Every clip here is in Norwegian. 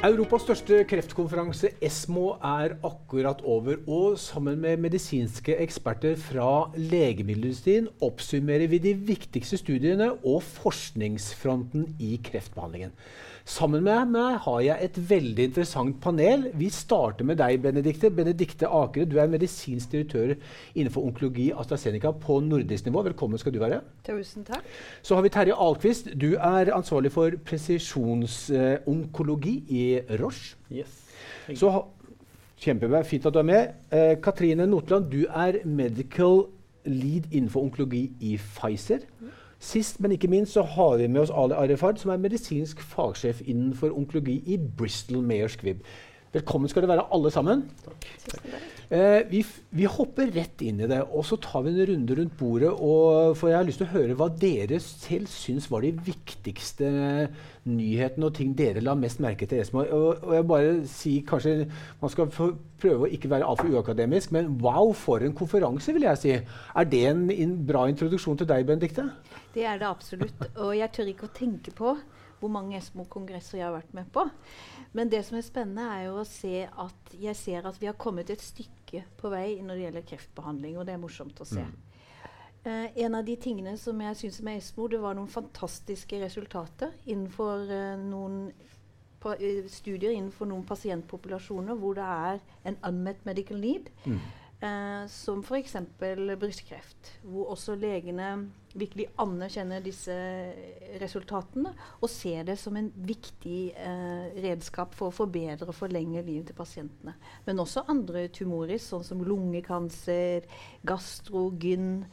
Europas største kreftkonferanse, ESMO, er akkurat over. Og sammen med medisinske eksperter fra legemiddelindustrien oppsummerer vi de viktigste studiene og forskningsfronten i kreftbehandlingen. Sammen med meg har jeg et veldig interessant panel. Vi starter med deg, Benedikte. Benedikte Akere, du er medisinsk direktør innenfor onkologi AstraZeneca på nordisk nivå. Velkommen skal du være. Tusen takk. Så har vi Terje Alquist. Du er ansvarlig for presisjonsonkologi i Roche. Yes. Så Kjempebra. Fint at du er med. Eh, Katrine Notland, du er medical lead innenfor onkologi i Pfizer. Sist, men ikke minst, så har vi med oss Ali Arefard, som er medisinsk fagsjef innenfor onkologi i Bristol Mayor Squibb. Velkommen skal dere være, alle sammen. Eh, vi, vi, hopper rett inn i det, og så tar vi en runde rundt bordet. Og, for jeg har lyst til å høre hva dere selv syns var de viktigste nyhetene og ting dere la mest merke til. Og, og jeg bare sier kanskje Man skal prøve å ikke være altfor uakademisk, men wow, for en konferanse, vil jeg si. Er det en in, bra introduksjon til deg, Benedicte? Det er det absolutt. Og jeg tør ikke å tenke på hvor mange Esmo-kongresser jeg har vært med på. Men det som er spennende, er jo å se at jeg ser at vi har kommet et stykke på vei når det gjelder kreftbehandling, og det er morsomt å se. Mm. Uh, en av de tingene som jeg syns med Esmo, det var noen fantastiske resultater innenfor uh, noen uh, studier innenfor noen pasientpopulasjoner hvor det er en unmet medical need. Mm. Eh, som f.eks. brystkreft, hvor også legene virkelig anerkjenner disse resultatene og ser det som en viktig eh, redskap for å forbedre og forlenge livet til pasientene. Men også andre tumorer, sånn som lungekanser, gastrogyn.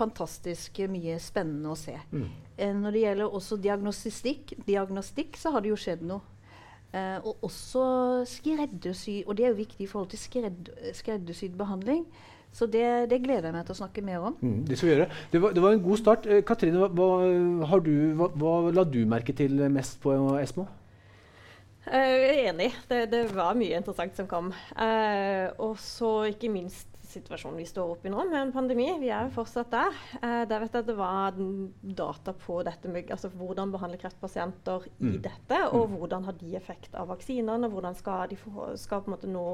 Fantastisk mye spennende å se. Mm. Eh, når det gjelder også diagnostikk, diagnostikk, så har det jo skjedd noe. Uh, og også skreddersy, og det er jo viktig i forhold til skred, skreddersydd behandling. Så det, det, gleder jeg meg til å snakke mer om. Mm, det, det, var, det, var, en god start. Eh, Katrine, hva, du, hva, hva, la du merke til mest på Esmo? Uh, jeg er enig. Det, var mye interessant som kom. og så ikke minst situasjonen vi står oppe i nå, med en pandemi. Vi er jo fortsatt der. Eh, der vet jeg at det var data på dette med altså, hvordan behandle kreftpasienter i mm. dette, og mm. hvordan har de effekt av vaksinene, og hvordan skal de for, skal på en måte nå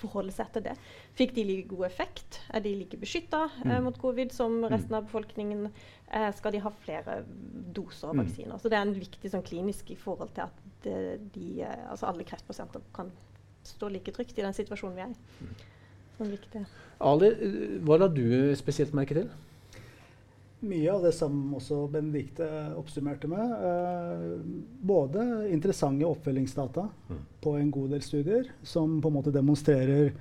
forholde seg til det. Fikk de like god effekt? Er de like beskytta eh, mm. mot covid som mm. resten av befolkningen? Eh, skal de ha flere doser av vaksiner? Så det er en viktig sånn, klinisk i forhold til at de, de, eh, altså alle kreftpasienter kan stå like trygt i den situasjonen vi er i som viktig. Ali, hva la du spesielt merke til? Mye av det som også Benedicte oppsummerte med. Eh, både interessante oppfølgingsdata mm. på en god del studier, som på en måte demonstrerer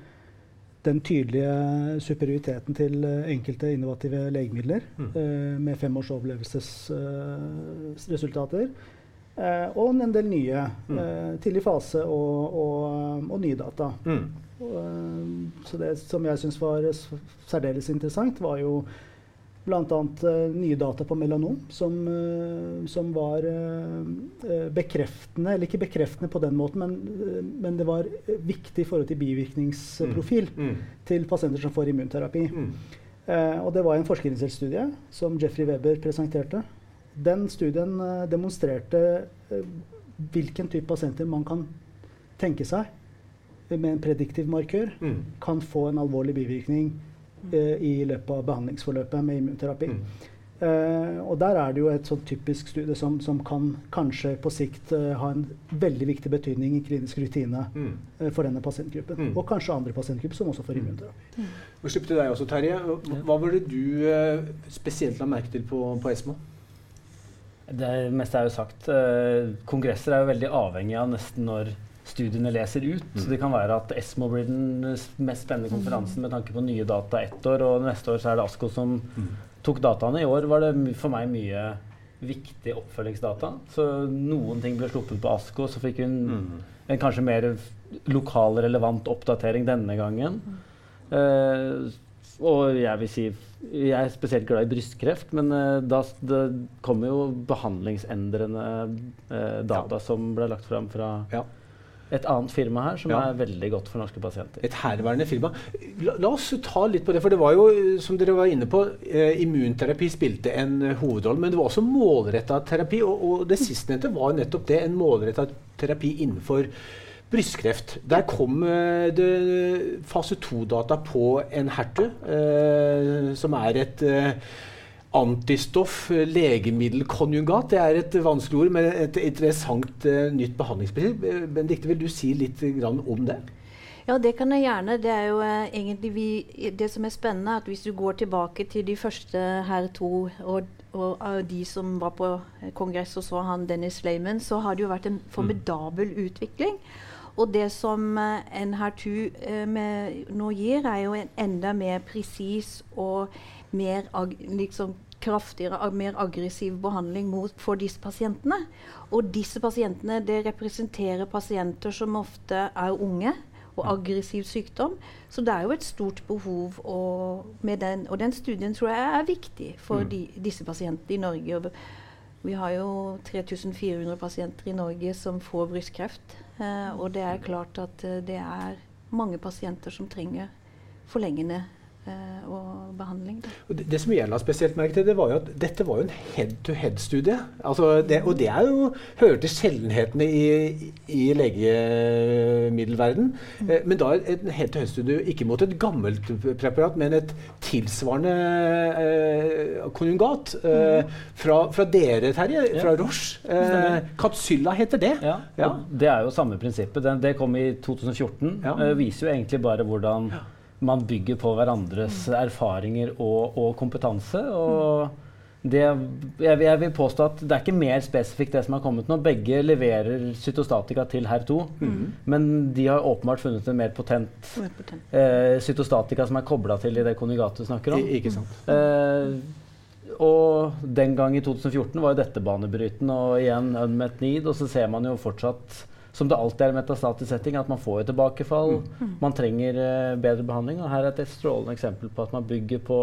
den tydelige superioriteten til enkelte innovative legemidler mm. eh, med fem års overlevelsesresultater. Eh, og en del nye. Mm. Eh, tidlig fase og, og, og nye data. Mm. Og, så det som jeg syns var særdeles interessant, var jo bl.a. Eh, nye data på melanom, som, som var bekreftende Eller ikke bekreftende på den måten, men, men det var viktig i forhold til bivirkningsprofil mm. Mm. til pasienter som får immunterapi. Mm. og det var en forskerinstitusstudie som Jeffrey Weber presenterte. Den studien demonstrerte hvilken type pasienter man kan tenke seg med en prediktiv markør mm. kan få en alvorlig bivirkning uh, i løpet av behandlingsforløpet med immunterapi. Mm. Uh, og der er det jo et sånn typisk studie som, som kan kanskje på sikt uh, ha en veldig viktig betydning i klinisk rutine mm. for denne pasientgruppen. Mm. Og kanskje andre pasientgrupper som også får mm. immunterapi. Mm. Og slipp til deg også, Terje. Hva var det du spesielt la merke til på, på ESMO? Det meste er jo sagt. kongresser er jo veldig avhengig av nesten når studiene leser ut. Mm. Så det kan være at ESMO blir den mest spennende konferansen med tanke på nye data ett år, og neste år så er det ASKO som mm. tok dataene. I år var det for meg mye viktig oppfølgingsdata. Så noen ting ble sluppet på ASKO, så fikk hun mm. en kanskje mer lokal, relevant oppdatering denne gangen. Uh, og jeg vil si jeg er spesielt glad i brystkreft, men uh, da, det kommer jo behandlingsendrende uh, data ja. som ble lagt fram fra ja. et annet firma her som Ja. er veldig godt for norske pasienter. Et herværende firma. La, la oss ta litt på det, for det var jo, som dere var inne på, eh, immunterapi spilte en hovedrolle. Men det var også målretta terapi, og, og det sistnevnte var nettopp det. En målretta terapi innenfor brystkreft. Der kom eh, det fase 2-data på en HER2, eh, som er et eh, Antistoff, eh, legemiddelkonjugat. Det er et vanskelig ord, men et interessant eh, nytt behandlingsprinsipp. Eh, Benedicte, vil du si litt om det? Ja, det kan jeg gjerne. Det er jo eh, vi, det som er spennende, at hvis du går tilbake til de første her to og, og av de som var på kongress og så han Dennis Lehman, så har det jo vært en formidabel utvikling. Og det som eh, NH2 eh, med, nå gir, er jo en enda mer presis og mer liksom kraftigere, mer aggressiv behandling mot, for disse pasientene. Og disse pasientene det representerer pasienter som ofte er unge og aggressiv sykdom. Så det er jo et stort behov. Og, med den, og den studien tror jeg er viktig for de, disse pasientene i Norge. Vi har jo 3400 pasienter i Norge som får brystkreft. Eh, og det er klart at eh, det er mange pasienter som trenger forlengende og behandling. Da. Og Det, det som jeg la spesielt merke til, det var jo at dette var jo en head-to-head-studie. Altså det, og det er jo hører til sjeldenhetene i, i legemiddelverden. Eh, men da en head-to-head-studie ikke mot et gammelt preparat, men et tilsvarende eh, konjugat. Eh, fra, fra dere, Terje, fra Roche. Eh. Capsylla heter det. Ja, Ja. Det er jo samme prinsippet. Det, det kom i 2014. Ja. Eh, viser jo egentlig bare hvordan man bygger på hverandres erfaringer og, og kompetanse. Og det, jeg, jeg vil påstå at det er ikke mer spesifikt det som har kommet nå. Begge leverer cytostatika til HER2, men de har åpenbart funnet en mer potent potent. eh, cytostatika som er kobla til i det konjugatet du snakker om. I, ikke sant. Eh, og den gang i 2014 var jo dette banebrytende, og igjen unmet need. Og så ser man jo fortsatt, som det alltid er i metastatisk setting, at man får jo tilbakefall. Man trenger uh, bedre behandling. Og her er et strålende eksempel på at man bygger på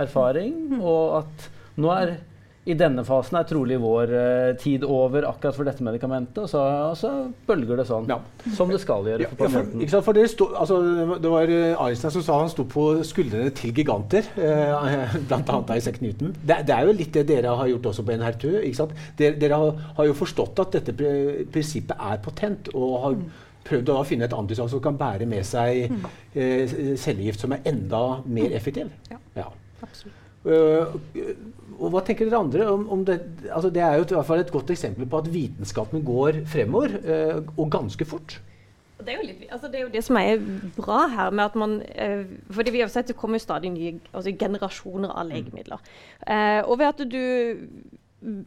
erfaring, og at nå er i denne fasen er trolig vår eh, tid over akkurat for dette medikamentet, og så, og så bølger det sånn. Ja. Som det skal gjøre for pasienten. ja, for, ikke sant? for det, sto, altså, det var uh, Einstein som sa han sto på skuldrene til giganter, eh, blant annet Isaac Newton. Det, det er jo litt det dere har gjort også på NR2. Ikke sant? Dere, dere har, har jo forstått at dette prinsippet er potent, og har prøvd å da finne et antistoff som kan bære med seg eh, cellegift som er enda mer effektiv. Ja. Ja. Absolutt. Øh, og hva tenker dere andre om, om det? Altså det er jo i hvert fall et godt eksempel på at vitenskapen går fremover, eh, og ganske fort. Det er, litt, altså det er jo det som er bra her med at man eh, fordi vi har sett Det kommer stadig nye altså generasjoner av legemidler. Eh, og ved at du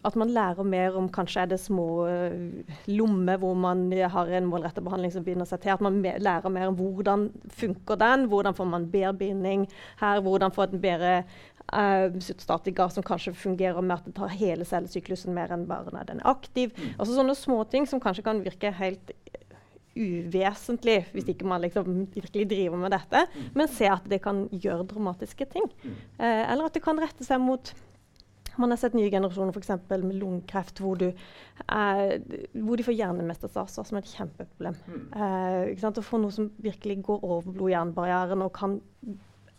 at man lærer mer om kanskje er det små eh, lommer hvor man har en målrettet behandling som binder seg til. At man lærer mer om hvordan funker den, hvordan får man bedre binding her, hvordan får en bedre uh, cytostatika som kanskje fungerer med at det tar hele cellesyklusen mer enn bare når den er aktiv. Altså sånne småting som kanskje kan virke helt uvesentlig hvis ikke man liksom virkelig driver med dette, men se at det kan gjøre dramatiske ting. Eh, eller at det kan rette seg mot man har sett nye generasjoner f.eks. med lungekreft hvor, du, eh, hvor de får hjernemestastase som er et kjempeproblem. Eh, ikke sant? Å få noe som virkelig går over blod-hjernebarrieren og kan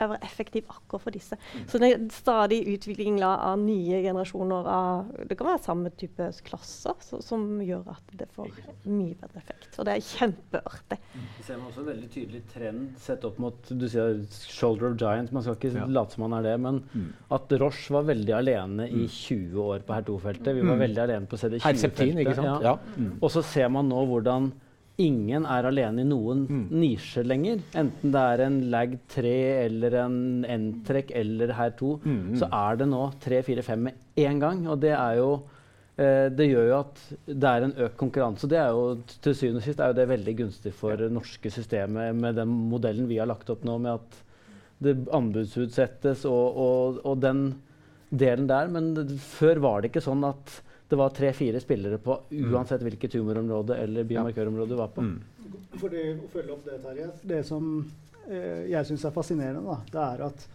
være effektiv akkurat for disse. Så det er stadig utvikling av nye generasjoner av Det kan være samme type klasser så, som gjør at det får mye bedre effekt. Og det er kjempeartig. Vi ser også en veldig tydelig trend sett opp mot Du sier 'shoulder of giant', man skal ikke Ja. late som man er det. Men at Roche var veldig alene i 20 år på HER2-feltet. Vi var Mm. veldig alene på CD20-feltet. Ja. Ja. Mm. Og så ser man nå hvordan ingen er alene i noen Mm. nisje lenger. Enten det er en LAG3 eller en N-trekk eller HER2, Mm, mm. så er det nå 3, 4, 5 med én gang. Og det er jo eh, det gjør jo at det er en økt konkurranse. Det er jo til syvende og sist er jo det veldig gunstig for det norske systemet med den modellen vi har lagt opp nå, med at det anbudsutsettes og, og, og den delen der. Men før var det ikke sånn at det var tre-fire spillere på uansett hvilket tumorområde eller biomarkørområde du var på. Mm. For å følge opp det, Terje. Det som eh, jeg syns er fascinerende, da, det er at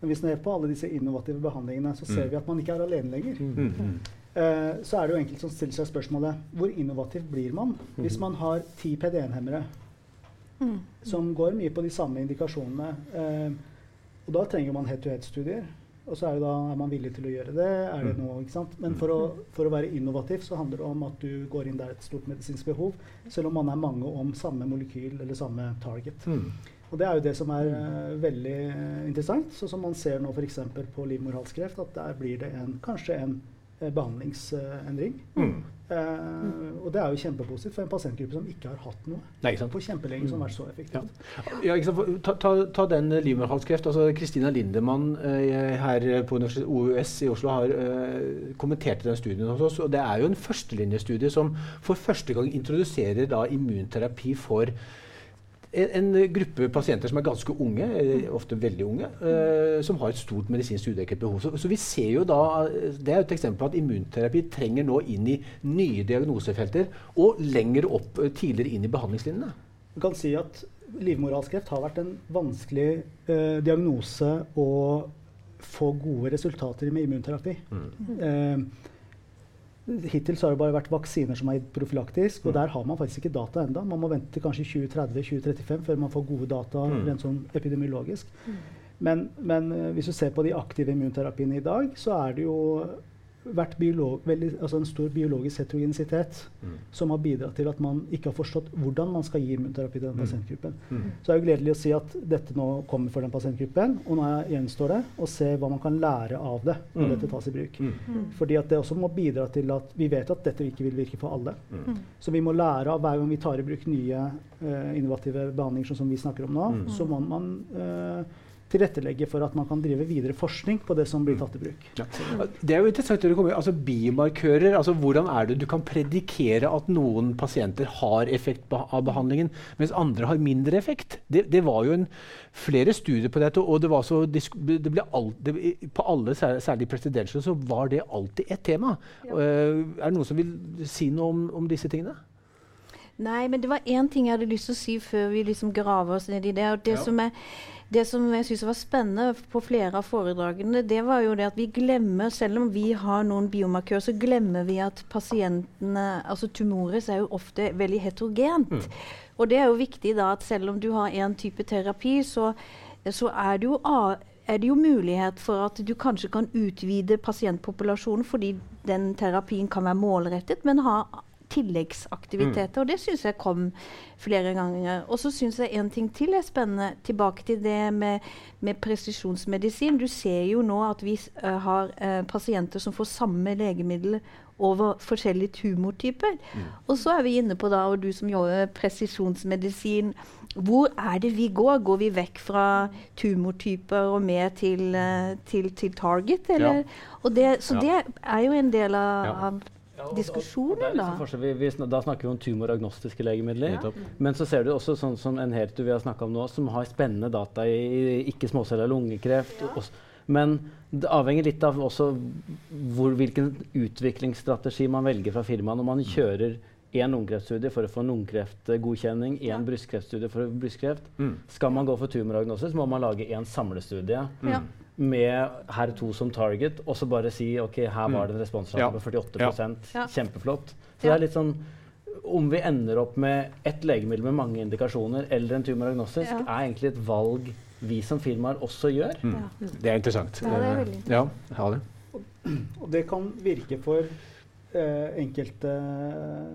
når vi ser på alle disse innovative behandlingene, så ser Mm. vi at man ikke er alene lenger. Mm, mm. Eh, så er det jo enkelte som stiller seg spørsmålet hvor innovativ blir man hvis man har ti PD1-hemmere Mm. som går mye på de samme indikasjonene. Eh, og da trenger man head-to-head-studier. Og så er, det da, er man villig til å gjøre det. er det Mm. noe, ikke sant? Men for å, for å være innovativ så handler det om at du går inn der et stort medisinsk behov, selv om man er mange om samme molekyl eller samme target. Mm. Og det er jo det som er uh, veldig interessant. Sånn som man ser nå f.eks. på livmorhalskreft, at der blir det en, kanskje en uh, behandlingsendring. Mm. Eh, og det er jo kjempepositivt for en pasientgruppe som ikke har hatt noe Nei, ikke sant? på kjempelenge som har vært så effektivt. Ja, ikke sant? Ta, ta, ta den livmorhalskreft. altså Kristina Lindemann eh, her på OUS i Oslo har eh, kommentert den studien hos oss. og Det er jo en førstelinjestudie som for første gang introduserer da immunterapi for en, en gruppe pasienter som er ganske unge, eh, ofte veldig unge, eh, som har et stort medisinsk udekket behov. Så, så vi ser jo da, Det er et eksempel på at immunterapi trenger nå inn i nye diagnosefelter og lenger opp eh, tidligere inn i behandlingslinjene. Du kan si at livmorhalskreft har vært en vanskelig eh, diagnose å få gode resultater med immunterapi. Eh, hittil så har det bare vært vaksiner som er gitt profylaktisk, og der har man faktisk ikke data enda. Man må vente til kanskje 2030-2035 før man får gode data Mm. rent sånn epidemiologisk. Men, men eh, hvis du ser på de aktive immunterapiene i dag, så er det jo vært veldig, altså en stor biologisk heterogenisitet som har bidratt til at man ikke har forstått hvordan man skal gi immunterapi til den pasientgruppen. Mm. Så er jo gledelig å si at dette nå kommer for den pasientgruppen, og nå gjenstår det å se hva man kan lære av det når Mm. dette tas i bruk. Mm. Fordi at det også må bidra til at vi vet at dette ikke vil virke for alle. Mm. Så vi må lære av hver gang vi tar i bruk nye eh, innovative behandlinger, sånn som vi snakker om nå, Mm. så må man eh, tilrettelegge for at man kan drive videre forskning på det som blir tatt i bruk. Ja. Det er jo interessant det du kommer, altså Biomarkører, altså hvordan er det du kan predikere at noen pasienter har effekt av behandlingen, mens andre har mindre effekt? Det, det var jo en, flere studier på dette, og det var så, det ble alt, det, på alle, særlig presidential, så var det alltid et tema. Eh, er det noen som vil si noe om, om disse tingene? Nei, men det var én ting jeg hadde lyst til å si før vi liksom graver oss ned i det. og Det Ja. som, er, det som jeg syns var spennende på flere av foredragene, det var jo det at vi glemmer, selv om vi har noen biomarkører, så glemmer vi at pasientene, altså tumores, er jo ofte veldig heterogent. Og det er jo viktig da at selv om du har én type terapi, så, så er det jo er det jo mulighet for at du kanskje kan utvide pasientpopulasjonen fordi den terapien kan være målrettet, men ha tilleggsaktiviteter. Og det syns jeg kom flere ganger. Og så syns jeg en ting til er spennende. Tilbake til det med, med presisjonsmedisin. Du ser jo nå at vi uh, har uh, pasienter som får samme legemiddel over forskjellige tumortyper. Og så er vi inne på da, og du som jobber presisjonsmedisin, hvor er det vi går? Går vi vekk fra tumortyper og mer til, eh, til, til target? Eller? Og det, så Ja. det er jo en del av, Ja. av Ja, Diskusjonen, da. liksom. Vi, vi, da snakker vi om tumoragnostiske legemidler. Ja. Men så ser du også sånn som en Hertu vi har snakka om nå, som har spennende data i, i ikke småcella lungekreft. Ja. Men det avhenger litt av også hvor, hvilken utviklingsstrategi man velger fra firmaet. Når man kjører én lungekreftstudie for å få lungekreftgodkjenning, én brystkreftstudie for brystkreft. Mm. Skal man gå for tumoragnosis, må man lage én samlestudie Ja. Med HER2 som target, og så bare si ok, her var det en responsrate Ja. på 48 Ja. Kjempeflott. Så Ja. det er litt sånn Om vi ender opp med ett legemiddel med mange indikasjoner eller en tumoragnostisk, Ja. er egentlig et valg vi som firmaer også gjør. Mm. Det er interessant. Ja, det er Eh, veldig Ja, ha det. Og det kan virke for enkelte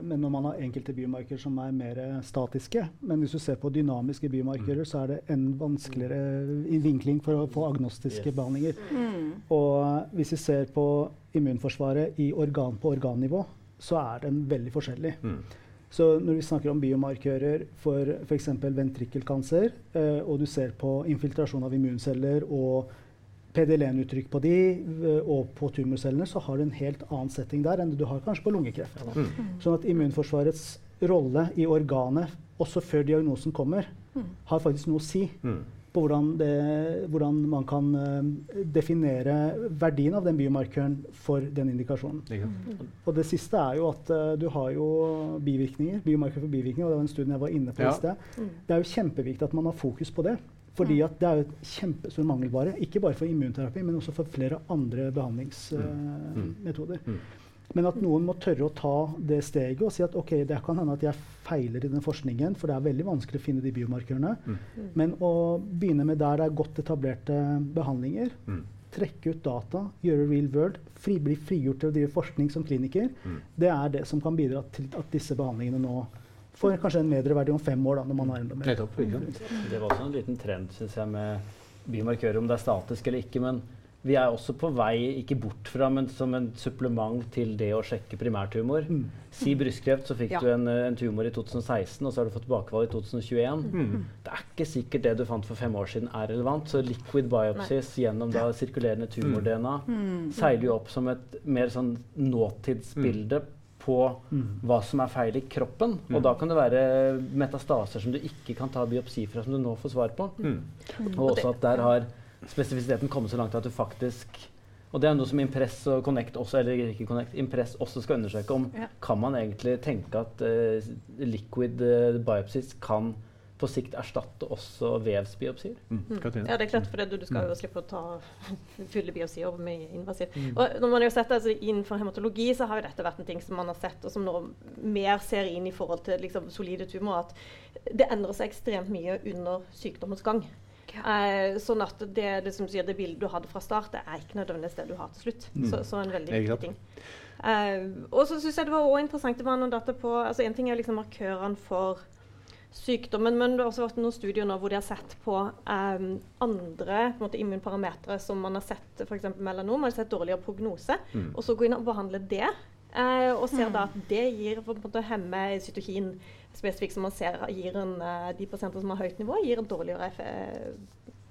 Men når man har enkelte bymarkeder som er mer statiske. Men hvis du ser på dynamiske biomarkører, så er det en vanskeligere vinkling for å få agnostiske Yes. behandlinger. Mm. Og hvis vi ser på immunforsvaret i organ på organnivå, så er den veldig forskjellig. Mm. Så når vi snakker om biomarkører for f.eks. ventrikkelkancer, eh, og du ser på infiltrasjon av immunceller og PDL1-uttrykk på de, eh, og på tumorcellene, så har du en helt annen setting der enn du har kanskje på lungekreft. Mm. Sånn at immunforsvarets rolle i organet, også før diagnosen kommer, har faktisk noe å si Mm. på hvordan, det, hvordan man kan eh, definere verdien av den biomarkøren for den indikasjonen. Mm. Og det siste er jo at eh, du har jo bivirkninger, biomarkør for bivirkninger, og det var en studie jeg var inne på Ja. i sted. Det er jo kjempeviktig at man har fokus på det. Fordi at det er jo et kjempestor mangelvare, ikke bare for immunterapi, men også for flere andre behandlingsmetoder. Mm. Men at noen må tørre å ta det steget og si at ok, det kan hende at jeg feiler i den forskningen, for det er veldig vanskelig å finne de biomarkørene. Mm. Men å begynne med der det er godt etablerte behandlinger, Mm. trekke ut data, gjøre real world, fri, bli frigjort til å drive forskning som kliniker, Mm. det er det som kan bidra til at disse behandlingene nå får kanskje en medieverdi om fem år, da, når man har enda mer. Nettopp. Det var også en liten trend synes jeg, med bymarkører, om det er statisk eller ikke. Men vi er også på vei, ikke bort fra, men som en supplement til det å sjekke primærtumor. Mm. Si brystkreft, så fikk Ja. du en, en tumor i 2016, og så har du fått bakvalg i 2021. Mm. Det er ikke sikkert det du fant for fem år siden er relevant. Så liquid biopsies gjennom da sirkulerende tumor-DNA seiler jo opp som et mer sånn nåtidsbilde på Mm. hva som er feil i kroppen. Mm. Og da kan det være metastaser som du ikke kan ta biopsi fra, som du nå får svar på. Mm. Og også at der har spesifisiteten kommet så langt at du faktisk og det er noe som Impress og Connect også, eller ikke Connect, Impress også skal undersøke om Ja. kan man egentlig tenke at uh, liquid uh, biopsies kan på sikt erstatte også vevsbiopsier. Mm. Ja, det er klart, for det, du, du skal jo slippe å ta fulle biopsier med invasiv. Og når man har sett altså, Innenfor hematologi så har jo dette vært en ting som man har sett, og som nå mer ser inn i forhold til liksom, solide tumorer, at det endrer seg ekstremt mye under sykdommens gang. Eh, sånn at det, det, som sier, det bildet du hadde fra start, det er ikke nødvendigvis det du har til slutt. Mm. Så, så en veldig viktig ting. Eh, og så syns jeg det var også interessant det var noen data på altså En ting er liksom markørene for sykdommen, men det har også vært noen studier nå hvor de har sett på um, andre på måte, immunparametere som man har sett f.eks. melanom, man har sett dårligere prognose, Mm. og så gå inn og behandle det. Uh, og ser da at det gir på en måte hemme cytokin spesifikt, som man ser gir en, uh, de pasienter som har høyt nivå, gir en dårligere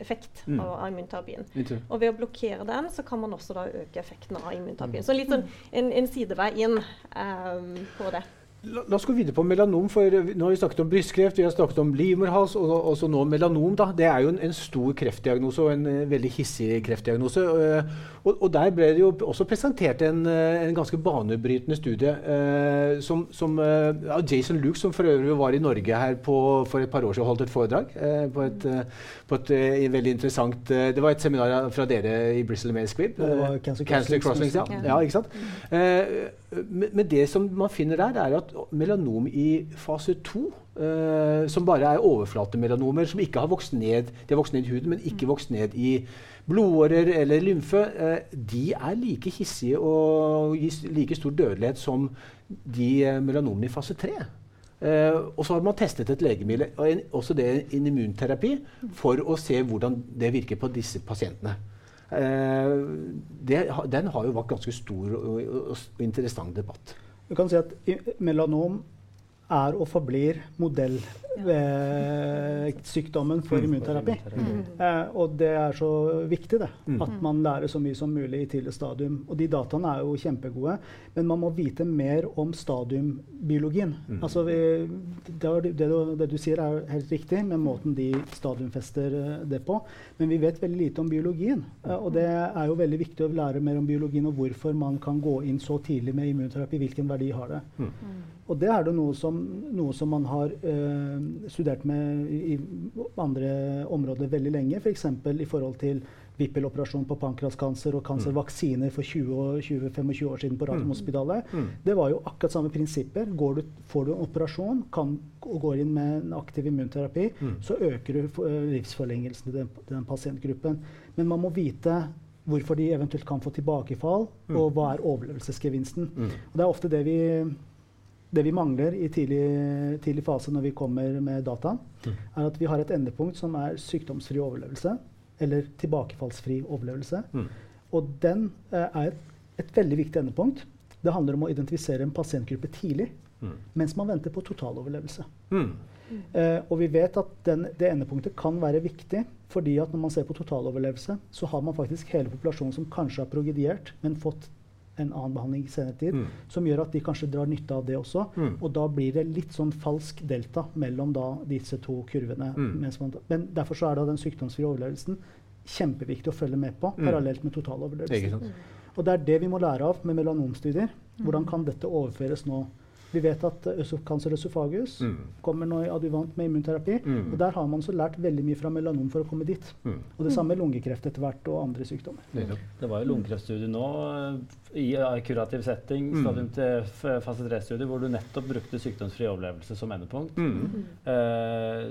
effekt Mm. av, av immunterapien. Og ved å blokkere den, så kan man også da øke effekten av immunterapien. Så litt sånn en, en sidevei inn um, på det. La, la oss gå videre på melanom. for Nå har vi snakket om brystkreft, vi har snakket om livmorhals, og også nå melanom. da. Det er jo en, en stor kreftdiagnose og en eh, veldig hissig kreftdiagnose. Uh, og, og der ble det jo også presentert en, eh, en ganske banebrytende studie som, som av Jason Luke, som for øvrig var i Norge her på, for et par år siden og holdt et foredrag. på et, på et veldig interessant Det var et seminar fra dere i Bristol Mail eh, Cancer Cancer. Crosslinks. Ja. Ja. ikke sant? Men, men det som man finner der, er at melanom i fase 2, eh, som bare er overflatemelanomer, som ikke har vokst ned de har vokst ned i huden, men ikke vokst ned i blodårer eller lymfe, eh, de er like hissige og gir like stor dødelighet som de eh, melanomene i fase 3. Eh, og så har man testet et legemiddel, og en, også det en immunterapi, for å se hvordan det virker på disse pasientene. Eh, det, den har jo vært ganske stor og, og, og interessant debatt. Du kan si at melanom er og forblir modellsykdommen for Mm. immunterapi. Eh, og det er så viktig, det. Mm. At man lærer så mye som mulig i tidlig stadium. Og de dataene er jo kjempegode, men man må vite mer om stadiumbiologien. Mm. Altså, vi, det, det, du, det du sier, er helt riktig med måten de stadiumfester eh, det på. Men vi vet veldig lite om biologien. Eh, og det er jo veldig viktig å lære mer om biologien og hvorfor man kan gå inn så tidlig med immunterapi. Hvilken verdi har det? Mm. Og det er det noe som, noe som man har eh, studert med i, andre områder veldig lenge. F.eks. For i forhold til Vippel-operasjon på pankraskancer og kancervaksiner for 20-25 år siden på Radiumhospitalet. Mm. Det var jo akkurat samme prinsipper. Går du, får du en operasjon kan, og går inn med en aktiv immunterapi, Mm. så øker du eh, livsforlengelsen til den, den pasientgruppen. Men man må vite hvorfor de eventuelt kan få tilbakefall, Mm. og hva er overlevelsesgevinsten. Mm. Og det er ofte det vi, det vi mangler i tidlig, tidlig fase når vi kommer med data, Mm. er at vi har et endepunkt som er sykdomsfri overlevelse, eller tilbakefallsfri overlevelse. Mm. Og den eh, er et, et veldig viktig endepunkt. Det handler om å identifisere en pasientgruppe tidlig, Mm. mens man venter på totaloverlevelse. Mm. Eh, og vi vet at den, det endepunktet kan være viktig, fordi at når man ser på totaloverlevelse, så har man faktisk hele populasjonen som kanskje har progediert, men fått en annen behandling senere tid, Mm. som gjør at de kanskje drar nytte av det også. Mm. Og da blir det litt sånn falsk delta mellom da disse to kurvene. Mm. Mens man, men derfor så er da den sykdomsfrie overlevelsen kjempeviktig å følge med på, Mm. parallelt med totaloverlevelsen. Og det er det vi må lære av med melanomstudier. Hvordan kan dette overføres nå Vi vet at uh, cancer øsofagus Mm. kommer nå i adjuvant med immunterapi. Mm. Og der har man så lært veldig mye fra melanom for å komme dit. Mm. Og det samme med lungekreft etter hvert og andre sykdommer. Det var jo lungekreftstudie nå eh, i eh, kurativ setting, Mm. stadium til fase 3-studie, hvor du nettopp brukte sykdomsfri overlevelse som endepunkt. Mm. Eh,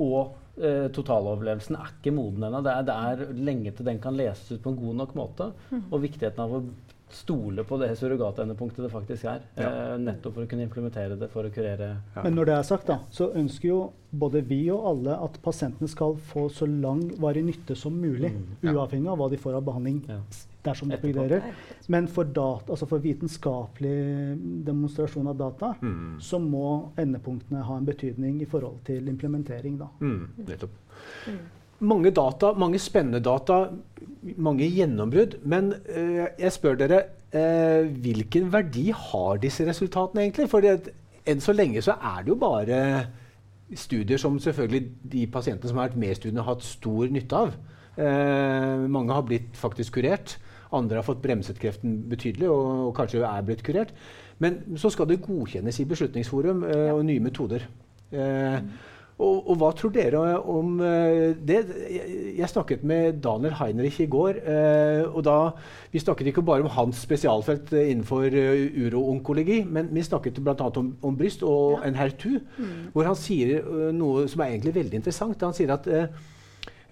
og eh, totaloverlevelsen er ikke moden ennå. Det, det er lenge til den kan leses ut på en god nok måte. Og viktigheten av å stole på det surrogatendepunktet det faktisk er. Ja. Eh, nettopp for å kunne implementere det for å kurere Ja. Men når det er sagt, da, så ønsker jo både vi og alle at pasientene skal få så lang varig nytte som mulig. Mm. Ja. Uavhengig av hva de får av behandling Ja. dersom det Etterpå. progrederer. Men for, data, altså for vitenskapelig demonstrasjon av data Mm. så må endepunktene ha en betydning i forhold til implementering. Da. Mm. Nettopp. Mange data, mange spennende data, mange gjennombrudd. Men eh, jeg spør dere, eh, hvilken verdi har disse resultatene egentlig? For enn så lenge så er det jo bare studier som selvfølgelig de pasientene som har vært med i studiene, har hatt stor nytte av. Eh, mange har blitt faktisk kurert. Andre har fått bremset kreften betydelig og, og kanskje er blitt kurert. Men så skal det godkjennes i Beslutningsforum eh, og nye metoder. Eh, og, og hva tror dere om eh, det? Jeg, snakket med Daniel Heinrich i går. eh, og da, Vi snakket ikke bare om hans spesialfelt eh, innenfor uh, uroonkologi, men vi snakket bl.a. Om, om bryst og Ja. en hertu, mm. hvor han sier eh, noe som er egentlig veldig interessant. Han sier at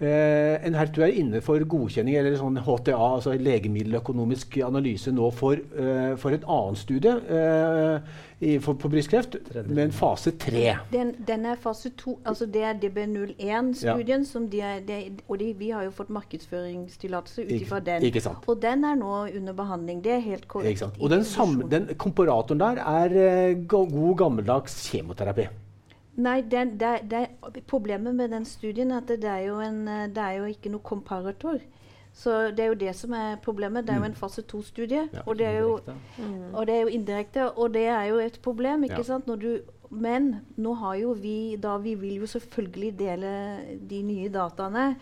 eh, Eh, NHER2 er inne for godkjenning, eller sånn HTA, altså legemiddeløkonomisk analyse, nå for, eh, for et annet studie eh, i, for, på brystkreft, men med en fase tre. Den, den er fase to. Altså det er DB01-studien. som de er, de, Og de, vi har jo fått markedsføringstillatelse ut ifra den. ikke sant. Og den er nå under behandling. Det er helt Ikke korrekt. sant? Og den, sam, den komparatoren der er eh, god gammeldags kjemoterapi. Nei, den, det, det, problemet med den studien er at det er jo, en, eh, det er jo ikke noe komparator. Så det er jo det som er problemet. Det er jo en fase to-studie. Mm. Ja, og, Indirekte. og det er jo indirekte, og det er jo et problem. ikke Ja. sant? Når du, men nå har jo vi da Vi vil jo selvfølgelig dele de nye dataene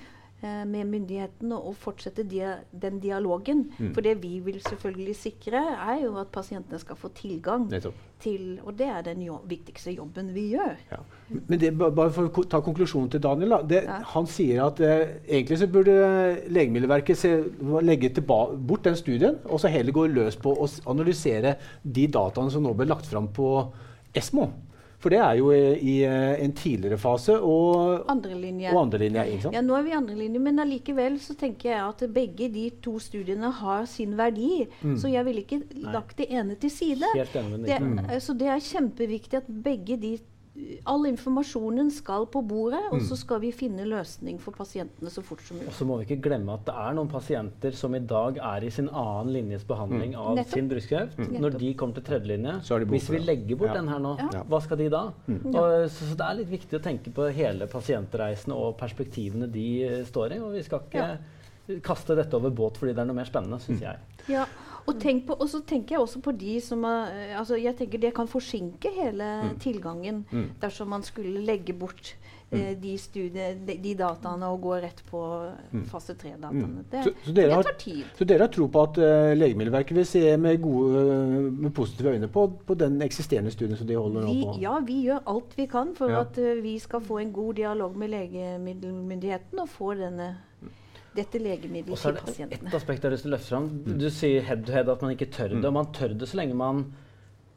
med myndighetene og fortsette dia, den dialogen. Mm. For det vi vil selvfølgelig sikre, er jo at pasientene skal få tilgang Nettopp. til Og det er den jo, viktigste jobben vi gjør. Ja. Men det, bare for å ta konklusjonen til Daniel. Da. Det, Ja. Han sier at eh, egentlig så burde Legemiddelverket se, legge bort den studien og så heller gå løs på å analysere de dataene som nå ble lagt fram på ESMO. For det er jo i, i eh, en tidligere fase og, Andrelinje. og andrelinje. ikke sant? Ja, nå er vi i andre linje, men allikevel så tenker jeg at begge de to studiene har sin verdi. Mm. Så jeg ville ikke lagt det ene til side. Helt enig Det, eh, Så det er kjempeviktig at begge de All informasjonen skal på bordet, og Mm. så skal vi finne løsning for pasientene så fort som mulig. Og så må vi ikke glemme at det er noen pasienter som i dag er i sin annen linjes behandling av Nettopp. sin brystkreft. Når de kommer til tredjelinje, hvis vi legger bort Ja. den her nå, Ja. hva skal de da? Og, så, så det er litt viktig å tenke på hele pasientreisen og perspektivene de står i. Og vi skal ikke kaste dette over båt fordi det er noe mer spennende, syns jeg. Og, på, og så tenker jeg også på de som har, eh, altså jeg tenker Det kan forsinke hele tilgangen Mm. dersom man skulle legge bort eh, de, studie, de, de dataene og gå rett på fase 3-dataene. Det, Mm. Så, så, dere det har, tar tid. så dere har tro på at uh, Legemiddelverket vil se med, gode, med positive øyne på, på den eksisterende studien som de holder Vi, på? ja, vi gjør alt vi kan for Ja. at uh, vi skal få en god dialog med legemiddelmyndigheten og få denne, dette Og legemiddelet så til er det pasientene. ett aspekt jeg har lyst til å løfte fram. Du sier head to head at man ikke tør det. Og man tør det så lenge man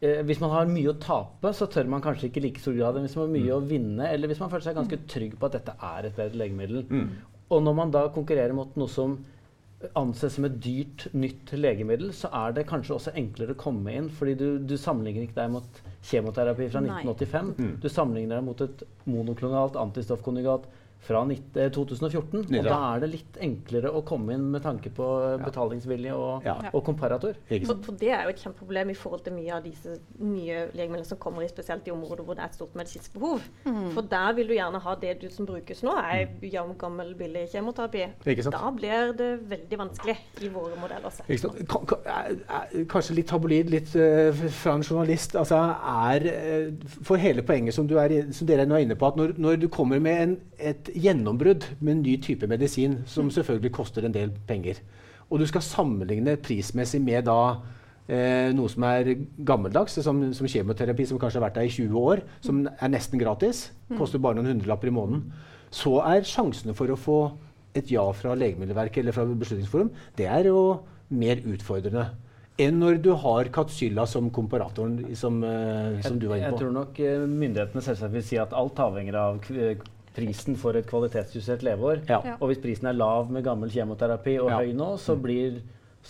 eh, Hvis man har mye å tape, så tør man kanskje ikke i like stor grad enn hvis man har mye å vinne, eller hvis man føler seg ganske trygg på at dette er et bedre legemiddel. Og når man da konkurrerer mot noe som anses som et dyrt, nytt legemiddel, så er det kanskje også enklere å komme inn. fordi du, du sammenligner ikke deg mot kjemoterapi fra Nei. 1985. Du sammenligner deg mot et monoklonalt antistoffkonjugat fra 19, eh, 2014. Og da er det litt enklere å komme inn med tanke på betalingsvilje og, Ja. og komparator. For, for det er jo et kjempeproblem i forhold til mye av disse nye legemidlene som kommer i spesielt i områder hvor det er et stort medisinsk behov. For der vil du gjerne ha det du som brukes nå, er jevn, gammel, billig kjemoterapi. Da blir det veldig vanskelig i våre modeller. er- er- Kanskje litt tabloid, litt uh, fra en journalist. Altså, er, eh, for hele poenget som, du er, som dere nå er inne på, at når, når du kommer med en, et gjennombrudd med en ny type medisin, som selvfølgelig koster en del penger, og du skal sammenligne prismessig med da eh, noe som er gammeldags, som, som, kjemoterapi som kanskje har vært der i 20 år, som er nesten gratis, koster bare noen hundrelapper i måneden, så er sjansene for å få et ja fra Legemiddelverket eller fra Beslutningsforum, det er jo mer utfordrende enn når du har Katsylla som komparatoren, som, uh, som du var inne på. Jeg tror nok uh, myndighetene selvsagt vil si at alt avhenger av prisen for et kvalitetsjustert leveår. Ja. Og hvis prisen er lav med gammel kjemoterapi og ja. høy nå, så mm. blir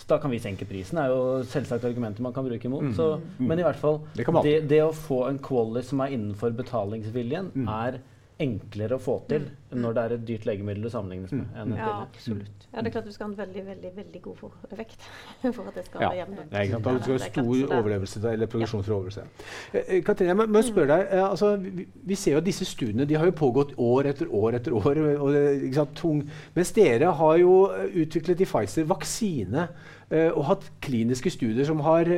da kan vi senke prisen. Det er jo selvsagt argumenter man kan bruke imot. Mm. Så, mm. Men i hvert fall, det, det, det, å få en quality som er innenfor betalingsviljen, mm. er enklere å få til mm. når det er et dyrt legemiddel å sammenlignes med. Mm. ja, absolutt. Ja, det er klart du skal ha en veldig veldig, veldig god effekt for at det skal ja. være jevnt. Ja, ikke sant? Du skal ha stor overlevelse eller progresjon for overlevelse. Eh, eh, Katrine, jeg må, spørre deg, eh, altså, vi, vi, ser jo at disse studiene de har jo pågått år etter år etter år. Og det, sant, tung, mens dere har jo utviklet i Pfizer vaksine eh, og hatt kliniske studier som har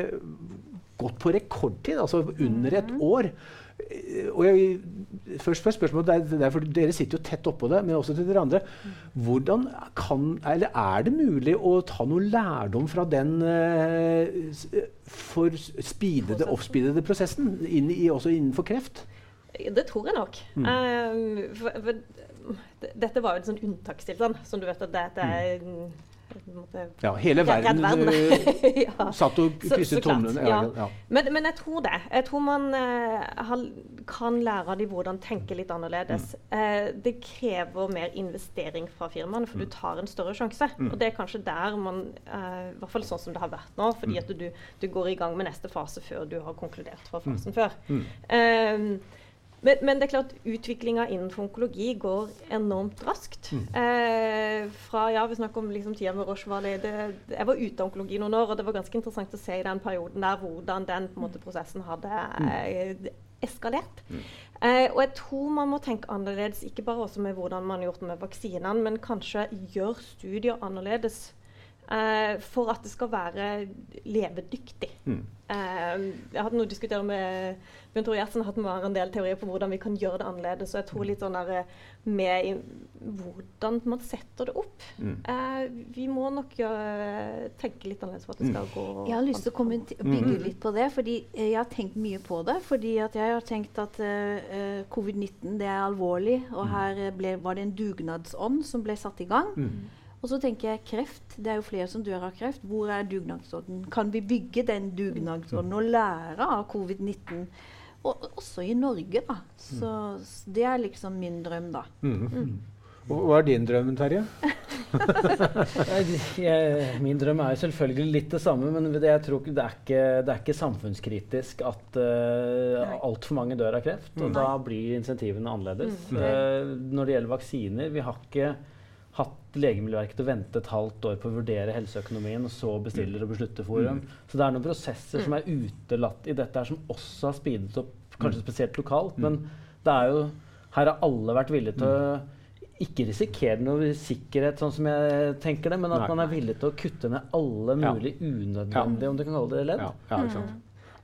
gått på rekordtid, altså under et mm. år. Og jeg, først først spørsmålet, det er, for Dere sitter jo tett oppå det, men også til dere andre. Hvordan kan, eller Er det mulig å ta noe lærdom fra den uh, for speedede, oppspeedede prosessen inn i, også innenfor kreft? Det tror jeg nok. Mm. Uh, for, for, dette var jo en sånn unntakstilstand. Som du vet at det, det er mm ja, hele verden, verden. Eh, ja. satt og krysset tomlene. Ja. Ja. Men, men, jeg tror det. Jeg tror man uh, kan lære av dem hvordan tenke litt annerledes. Mm. Uh, det krever mer investering fra firmaene, for mm. du tar en større sjanse. Mm. Og det er kanskje der man uh, I hvert fall sånn som det har vært nå, fordi mm. at du, du, går i gang med neste fase før du har konkludert fra mm. fasen før. Um, men, men, det er klart utviklinga innenfor onkologi går enormt raskt. Mm. Eh, fra, ja, Vi snakker om liksom, tida med Roche det, Jeg var ute av onkologi noen år, og det var ganske interessant å se i den perioden der hvordan den måte, prosessen hadde eh, eskalert. Mm. Eh, og jeg tror man må tenke annerledes, ikke bare også med hvordan man har gjort det med vaksinene, men kanskje gjør studier annerledes for at det skal være levedyktig. Mm. Uh, jeg hadde noe å diskutere med Bjørn Tore Gjertsen hatt en del teorier på hvordan vi kan gjøre det annerledes. Og jeg tror litt sånn der, eh, med i, hvordan man setter det opp. Mm. Uh, vi må nok tenke litt annerledes for at det skal mm. gå Jeg har lyst til å bygge mm. litt på det, fordi jeg har tenkt mye på det. Fordi jeg har tenkt at covid-19 det er alvorlig, og mm. her ble, var det en dugnadsånd som ble satt i gang. Mm. Og så tenker jeg kreft. Det er jo flere som dør av kreft. Hvor er dugnadsånden? Kan vi bygge den dugnadsånden og lære av covid-19? Og også i Norge, da. Så det er liksom min drøm, da. Mm. Mm. Hva er din drøm, Terje? min drøm er jo selvfølgelig litt det samme, men det, jeg tror det er, ikke, det er ikke samfunnskritisk at uh, altfor mange dør av kreft. Og da blir insentivene annerledes. Mm. Uh, når det gjelder vaksiner Vi har ikke hatt Legemiddelverket til å vente et halvt år på å vurdere helseøkonomien, og så bestiller og beslutter forum. Mm. Så det er noen prosesser mm. som er utelatt i dette her, som også har speedet opp, kanskje mm. spesielt lokalt. Mm. Men det er jo Her har alle vært villige til å mm. ikke risikere noe sikkerhet, sånn som jeg tenker det, men at Nei. man er villig til å kutte ned alle mulige ja. unødvendige, ja. om du kan kalle det ledd. Ja.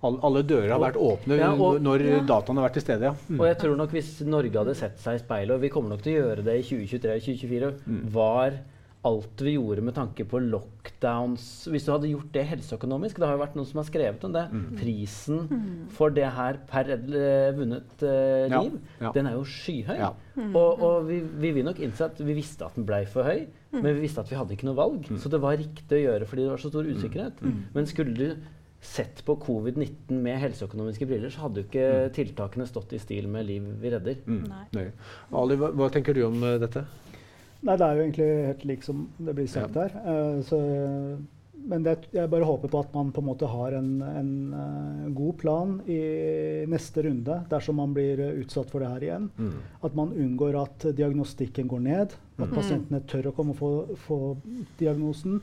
Ja, alle dører har vært åpne ja, og, når ja. dataene har vært til stede. Ja. Mm. Og jeg tror nok hvis Norge hadde sett seg i speilet, og vi kommer nok til å gjøre det i 2023 og 2024, mm. var alt vi gjorde med tanke på lockdowns Hvis du hadde gjort det helseøkonomisk Det har jo vært noen som har skrevet om det. Mm. Prisen mm. for det her per uh, vunnet uh, liv, den er jo skyhøy. Mm. Og, og vi, vi, vil nok innse at vi visste at den blei for høy, mm. men vi visste at vi hadde ikke noe valg. Så det var riktig å gjøre fordi det var så stor usikkerhet. Men skulle du sett på covid-19 med helseøkonomiske briller, så hadde jo ikke mm. tiltakene stått i stil med liv vi redder. Mm. Nei. Ali, hva, hva, tenker du om uh, dette? Nei, Det er jo egentlig helt lik som det blir sagt ja. her. Uh, så, men det, jeg bare håper på at man på en måte har en, en uh, god plan i neste runde dersom man blir utsatt for det her igjen. Mm. At man unngår at diagnostikken går ned, at mm. pasientene tør å komme og få, få diagnosen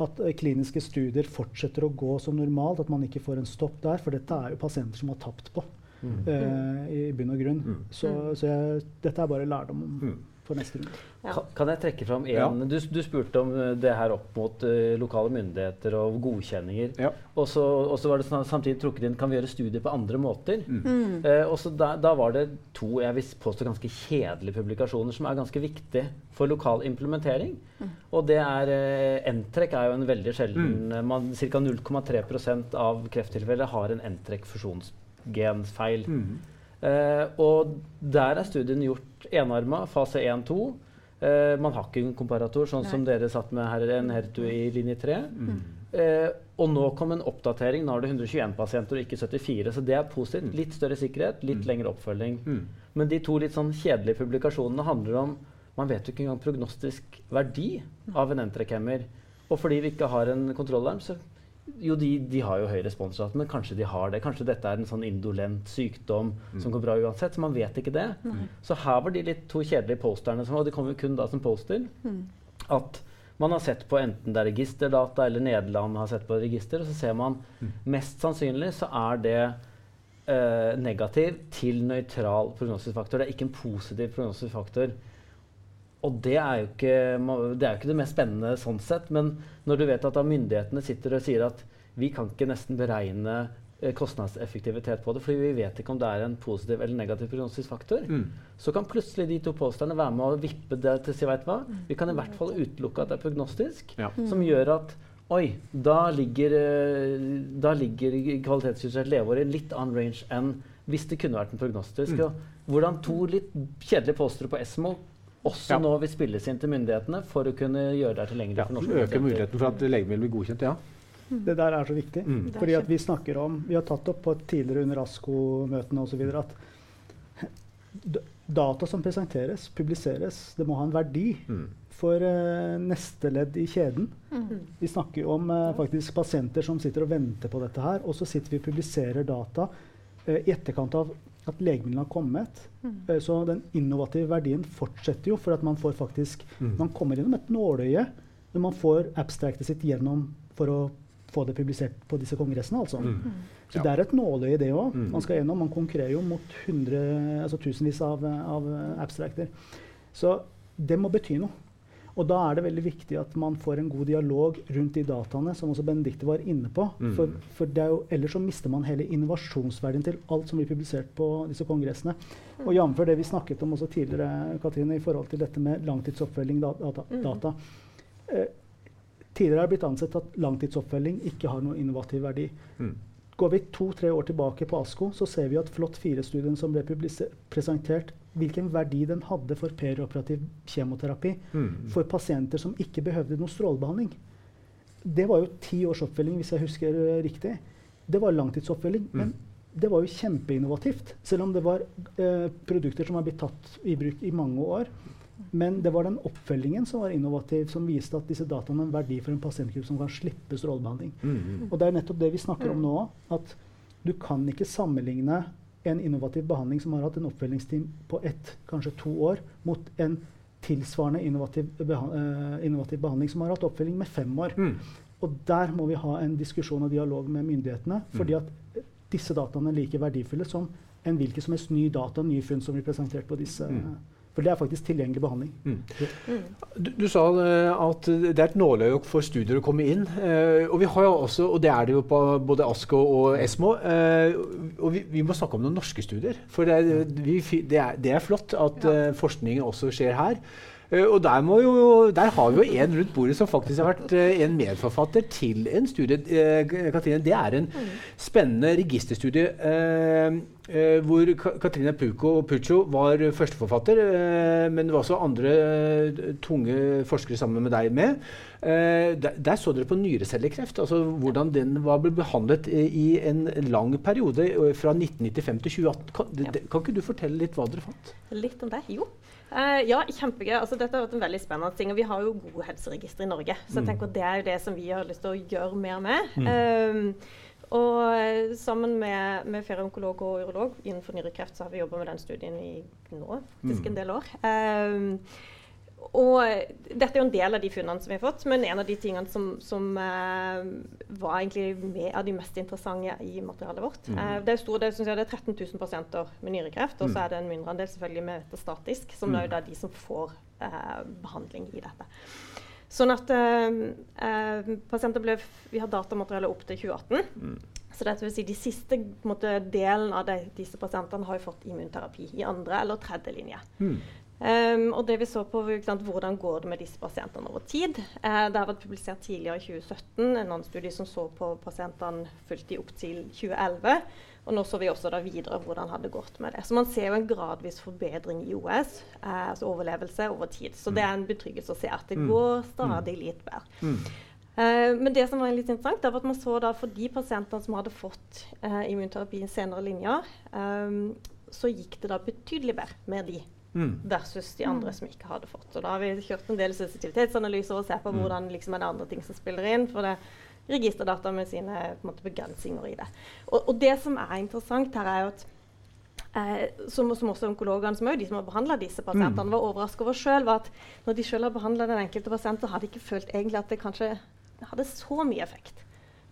at eh, kliniske studier fortsetter å gå som normalt, at man ikke får en stopp der. For dette er jo pasienter som har tapt på, mm. uh, i bunn og grunn. Mm. Så, så jeg, dette er bare lærdom. Mm. For neste runde. Ja. Kan, kan jeg trekke fram en Ja. du, du spurte om eh, det her opp mot uh, lokale myndigheter og godkjenninger. Ja. Og så var det sånn, samtidig trukket inn kan vi gjøre studier på andre måter. Mm. Eh, og så da, da var det to jeg vil påstå ganske kjedelige publikasjoner som er ganske viktige for lokal implementering. Og det er N-trekk er jo en veldig sjelden mm. man, Ca. 0,3% av krefttilfeller har en N-trekk fusjonsgensfeil. Mm. Eh, og der er studien gjort enarma, fase 1-2. Eh, man har ikke en komparator, sånn som dere satt med her, en Hertu i linje 3. Eh, og nå kom en oppdatering. Nå er det 121 pasienter og ikke 74. Så det er positivt. Litt større sikkerhet, litt lengre oppfølging. Mm. Men de to litt sånn kjedelige publikasjonene handler om Man vet jo ikke engang prognostisk verdi av en entrecammer. Og fordi vi ikke har en kontrollarm, så jo, de, de har jo høy responsrate, men kanskje de har det. Kanskje dette er en sånn indolent sykdom som går bra uansett. Så man vet ikke det. Så her var de litt to kjedelige posterne, som, og de kom jo kun da som poster, at man har sett på enten det er registerdata eller Nederland har sett på register, og så ser man mest sannsynlig så er det eh, negativ til nøytral prognosisfaktor. Det er ikke en positiv prognostisk faktor. Og det er, ikke, det er jo ikke det mest spennende sånn sett, men når du vet at myndighetene sitter og sier at vi kan ikke nesten beregne eh, kostnadseffektivitet på det, fordi vi vet ikke om det er en positiv eller negativ prognostisk faktor, Mm. så kan plutselig de to påstandene være med å vippe det til si, vet hva? Vi kan i hvert fall utelukke at det er prognostisk, Ja. som gjør at Oi, da ligger, eh, da ligger kvalitetsjustert leveår i litt annen range enn hvis det kunne vært en prognostisk. Mm. Hvordan to litt kjedelige postere på Esmo også Ja. nå vil spilles inn til myndighetene for å kunne gjøre det tilgjengelig Ja, for norske Øke pasienter. muligheten for at legemiddel blir godkjent, ja. Det der er så viktig. Mm. Fordi at vi snakker om Vi har tatt opp på tidligere under ASKO-møtene osv. at data som presenteres, publiseres, det må ha en verdi Mm. for uh, neste ledd i kjeden. Mm. Vi snakker om uh, faktisk pasienter som sitter og venter på dette her, og så sitter vi og publiserer data eh, i etterkant av at legemidlene har kommet. Mm. Eh, så den innovative verdien fortsetter jo, for at man får faktisk Mm. Man kommer gjennom et nåløye når man får abstractet sitt gjennom for å få det publisert på disse kongressene. altså. Mm. Så Ja. det er et nåløye, det òg. Mm. Man skal gjennom. Man konkurrerer jo mot hundre, altså tusenvis av, av abstracter. Så det må bety noe. Og da er det veldig viktig at man får en god dialog rundt de dataene, som også Benedicte var inne på. Mm. For, for det er jo, ellers så mister man hele innovasjonsverdien til alt som blir publisert på disse kongressene. Og jf. det vi snakket om også tidligere, Katrine, i forhold til dette med langtidsoppfølging da, data. Mm. Eh, tidligere har det blitt ansett at langtidsoppfølging ikke har noe innovativ verdi. Går vi to-tre år tilbake på ASKO, så ser vi at Flott 4-studien som ble presentert, hvilken verdi den hadde for perioperativ kjemoterapi Mm. for pasienter som ikke behøvde noe strålebehandling. Det var jo ti års oppfølging, hvis jeg husker eh, riktig. Det var langtidsoppfølging. Mm. Men det var jo kjempeinnovativt. Selv om det var eh, produkter som har blitt tatt i bruk i mange år. Men det var den oppfølgingen som var innovativ, som viste at disse dataene har en verdi for en pasientgruppe som kan slippe strålebehandling. Mm. Og det er nettopp det vi snakker om nå. At du kan ikke sammenligne en innovativ behandling som har hatt en oppfølgingstid på ett, kanskje to år, mot en tilsvarende innovativ, beha eh, innovativ behandling som har hatt oppfølging med fem år. Mm. Og der må vi ha en diskusjon og dialog med myndighetene. fordi at eh, disse dataene er like verdifulle som en hvilken som helst ny data, nye funn som blir presentert på disse. Mm. For det er faktisk tilgjengelig behandling. Du, du sa eh, at det er et nåløye for studier å komme inn. eh, og vi har jo også, og det er det jo på både ASKO og Esmo. eh, og vi, vi må snakke om noen norske studier. For det er, vi, det er, det er flott at eh, forskningen også skjer her. Eh, og der, må jo, der har vi jo en rundt bordet som faktisk har vært en medforfatter til en studie. Katrine, det er en spennende registerstudie eh, eh, hvor Ka Katrine Puco og Puccio var førsteforfatter, eh, men det var også andre eh, tunge forskere sammen med deg med. Eh, der, der så dere på nyrecellekreft, altså hvordan den var ble behandlet i, i en lang periode eh, fra 1995 til 2018. Kan, ja. de, kan ikke du fortelle litt hva dere fant? Litt om det? Jo. Uh, ja, kjempegøy. Altså, dette har vært en veldig spennende ting. og Vi har jo gode helseregistre i Norge. Så jeg Mm. tenker at det er jo det som vi har lyst til å gjøre mer med. Um, og eh, sammen med, med flere onkologer og urolog innenfor nyrekreft så har vi jobba med den studien i nå faktisk Mm. en del år. Um, og dette er jo en del av de funnene som vi har fått, men en av de tingene som, som uh, var egentlig med av de mest interessante i materialet vårt. Mm. Uh, det, er stor, det, jeg, det, er 13 000 pasienter med nyrekreft, og så mm. er det en mindre andel selvfølgelig med metastatisk, som mm. er jo da de som får uh, behandling i dette. Sånn at pasienter ble, Vi har datamateriale opp til 2018. Mm. Så det vil si De siste måte, delen av de, disse pasientene har jo fått immunterapi i andre eller tredje linje. Mm. Um, og det vi så på sant, Hvordan går det med disse pasientene over tid? Eh, det har vært publisert tidligere i 2017 en annen studie som så på pasientene fulgt i opp til 2011. Og nå så vi også da videre hvordan det hadde gått med det. Så man ser jo en gradvis forbedring i OS, eh, altså overlevelse over tid. Så det er en betryggelse å se at det mm. går stadig mm. litt bedre. Mm. Eh, men det som var litt interessant, var at man så da for de pasientene som hadde fått eh, immunterapi i senere linjer, um, så gikk det da betydelig bedre med de mm. versus de andre mm. som ikke hadde fått. Og da har vi kjørt en del sensitivitetsanalyser og sett på mm. hvordan liksom, er det andre ting som spiller inn. for det registerdata med sine måte, begrensninger i det. Og, og, det som er interessant her, er jo at eh, som, som, også onkologene som, er jo de som har behandla disse pasientene, mm. var overraska over sjøl, var at når de sjøl har behandla den enkelte pasient, så har de ikke følt egentlig at det kanskje hadde så mye effekt.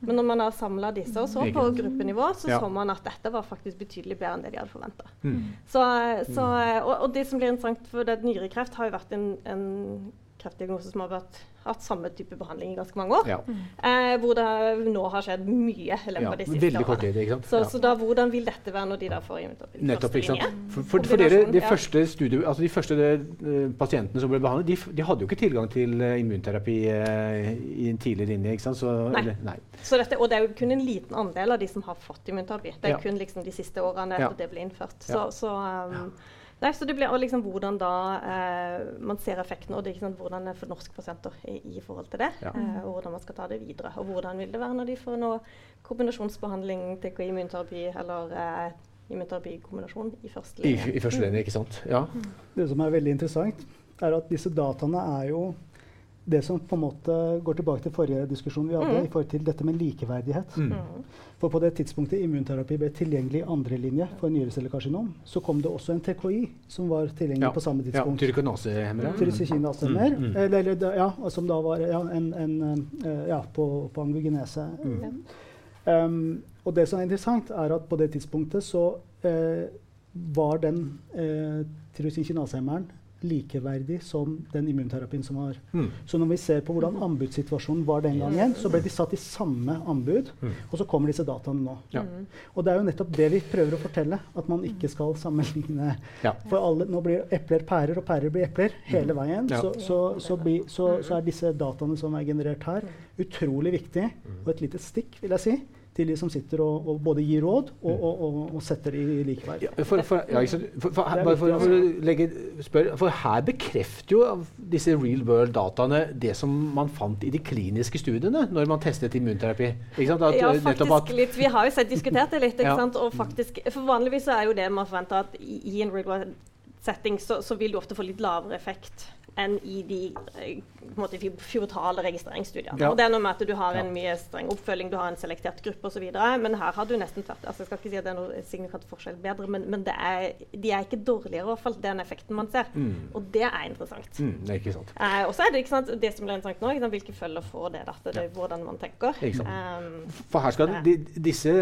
Men når man har samla disse og så på gruppenivå, så ja. så man at dette var faktisk betydelig bedre enn det de hadde forventa. Mm. Så, så, og, og, det som blir interessant, for det nyrekreft har jo vært en, en kreftdiagnose som har vært hatt samme type behandling i ganske mange år. Ja. Eh, hvor det nå har skjedd mye i løpet av de siste veldig kort tid, ikke sant? Så, ja. så da, hvordan vil dette være når de da får? Nettopp, ikke sant? For, for, for dere, de første, studie, altså de første uh, pasientene som ble behandlet, de, de, hadde jo ikke tilgang til uh, immunterapi uh, i en tidlig linje. ikke sant? Så, nei. Eller, nei. Dette, og det er jo kun en liten andel av de som har fått immunterapi. Det er ja. kun liksom, de siste årene etter det ble innført. Så, så um, Nei, så det blir liksom hvordan da eh, man ser effekten, og det er hvordan det er for norske pasienter i, i forhold til det. Ja. Eh, og hvordan man skal ta det videre. Og hvordan vil det være når de får noe kombinasjonsbehandling, TKI-immunterapi eller eh, immunterapi-kombinasjon i første linje. I, i første linje, ikke sant. Ja. Mm. Det som er veldig interessant, er at disse dataene er jo det som på en måte går tilbake til forrige diskusjon vi hadde, mm. i forhold til dette med likeverdighet. Mm. mm. For på det tidspunktet immunterapi ble tilgjengelig i andre linje for nyrecellekarsinom, så kom det også en TKI som var tilgjengelig ja. på samme tidspunkt. Ja, Tyrikinasehemmere. Tyrikinasehemmer. Mm. mm. Eller, eller, ja, som da var ja, en, en, uh, ja, på, på angiogenese. Mm. Um, og det som er interessant, er at på det tidspunktet så uh, var den uh, tyrosinkinasehemmeren likeverdig som den immunterapien som var. Mm. Så når vi ser på hvordan anbudssituasjonen var den gangen, så ble de satt i samme anbud, mm. og så kommer disse dataene nå. Ja. Og det er jo nettopp det vi prøver å fortelle, at man ikke skal sammenligne. Ja. For alle, nå blir epler pærer, og pærer blir epler hele mm. veien. Ja. Så, så, så, bli, så, er disse dataene som er generert her, utrolig viktige. Mm. Og et lite stikk, vil jeg si til de som sitter og, og både gir råd og, mm. og, og setter i likeverd. Ja, for, for, ja, for, for, legge, spør, for her bekrefter jo disse real world-dataene det som man fant i de kliniske studiene når man testet immunterapi. At, ja, faktisk litt. Vi har jo sett diskutert det litt. Ja. Og faktisk, for Vanligvis er jo det man forventer at i, i en real world setting så, så vil du ofte få litt lavere effekt enn i de eh, måte, fjortale registreringsstudiene. Ja. Og det er noe med at Du har en mye streng oppfølging, du har en selektert gruppe osv. Men her har du nesten tvert altså Jeg skal ikke si at det er noe signifikant forskjell bedre, men, men er, de er ikke dårligere, i hvert fall. Den effekten man ser. Mm. Og det er interessant. Mm, det er ikke sant. Eh, og så er det ikke sant, det som blir interessant nå, sant, hvilke følger får det dette, det er hvordan man tenker. Um, For her skal de, disse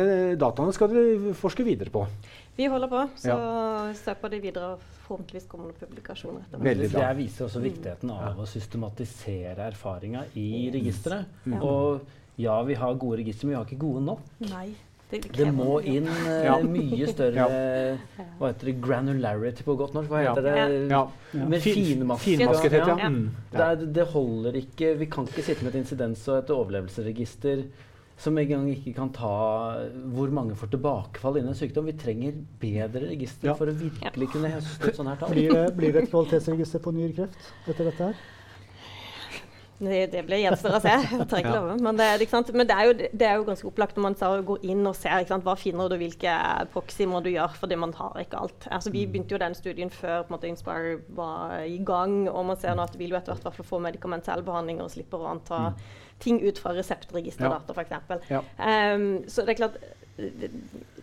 dataene skal dere forske videre på? Vi holder på, så ja. se på de videre. og Forhåpentligvis kommer det publikasjoner etter hvert. Det viser også viktigheten av mm. å systematisere erfaringa i registeret. Mm. Og ja, vi har gode registre, men vi har ikke gode nok. Nei. Det, det, må inn ja. mye større Hva heter det? Granularity på godt norsk? Hva heter det? Ja. Mer finmasket. Ja. Mm. Det, det holder ikke. Vi kan ikke sitte med et insidens- og et overlevelsesregister som engang ikke kan ta hvor mange får tilbakefall innen en sykdom. Vi trenger bedre register ja. for å virkelig ja. kunne høste ut sånne her tall. Blir det, blir det et kvalitetsregister på nyrekreft etter dette her? Det, det blir gjenstår å se. Jeg tør ikke love. Men, det, Men det, er jo, det, er jo, ganske opplagt når man går inn og ser hva finner du, hvilke proxy må du gjøre, fordi man har ikke alt. Altså, vi mm. begynte jo den studien før på en måte, Inspire var i gang, og man ser nå at vi vil jo etter hvert få medikamentell behandling og slipper å anta mm ting ut fra reseptregisterdata, ja. f.eks. Ja. Um, så det er klart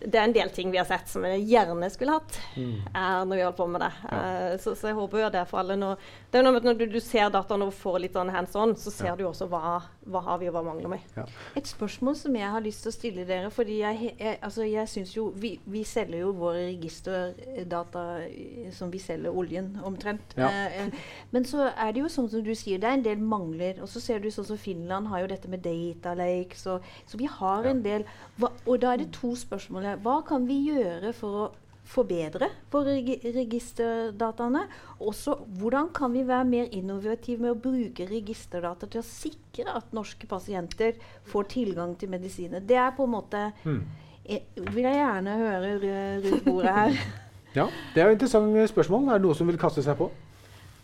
det er en del ting vi har sett som jeg gjerne skulle hatt Mm. eh, når vi holder på med det. Eh, så, så jeg håper jo det for alle. Når, det er noe med at når du, du ser dataene og får litt sånn hands on, så ser Ja. du også hva, hva har vi og hva mangler vi. Et spørsmål som jeg har lyst til å stille dere. fordi jeg, jeg, altså jeg synes jo, vi, vi selger jo våre registerdata eh, som vi selger oljen, omtrent. Ja. Eh, men så er det jo sånn som du sier, det er en del mangler. Og så ser du sånn som Finland har jo dette med data lakes. Så, så vi har en del hva, Og da er det to spørsmål her. Hva kan vi gjøre for å forbedre våre regi registerdataene? Også hvordan kan vi være mer innovative med å bruke registerdata til å sikre at norske pasienter får tilgang til medisiner? Det er på en måte Mm. jeg, Vil jeg gjerne høre rundt bordet her. Ja, Det er jo et interessant spørsmål. Er det noe som vil kaste seg på?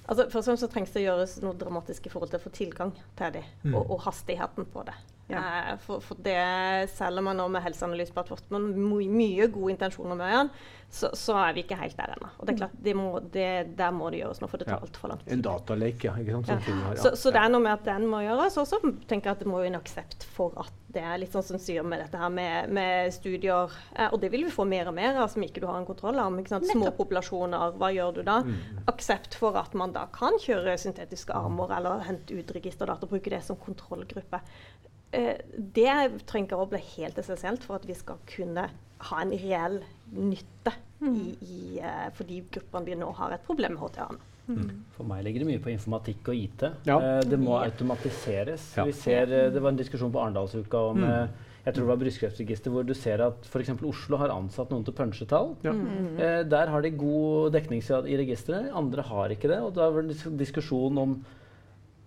Altså, først og fremst så trengs det gjøres noe dramatisk i forhold til å få tilgang til dem, Mm. og, og hastigheten på det. Ja. Eh, for, for det selger man nå med helseanalyseplattformen my, mye gode intensjoner med øynene, så, så er vi ikke helt der ennå. Og det er klart, det må, det, der må det gjøres noe, for det tar altfor lang tid. En datalake, ja. ikke sant? Ja. Som ja. Så, så det er noe med at den må gjøres. Og så tenker jeg at det må jo en aksept for at det er litt sånn som sier med dette her med, med studier. Eh, og det vil vi få mer og mer av som ikke du har en kontroll om. Ikke sant? Små populasjoner, hva gjør du da? Mm. Aksept for at man da kan kjøre syntetiske armer eller hente ut registerdata og bruke det som kontrollgruppe. Eh, det trenger å bli helt essensielt for at vi skal kunne ha en reell nytte i, i, eh, for de gruppene vi nå har et problem med HTA-ene. For meg ligger det mye på informatikk og IT. Ja. Eh, det må automatiseres. Ja. Vi ser, det var en diskusjon på Arendalsuka om Mm. jeg tror det var brystkreftregister, hvor du ser at f.eks. Oslo har ansatt noen til punchetall. Ja. Eh, der har de god dekningsgrad i registeret, andre har ikke det. Og da var det en diskusjon om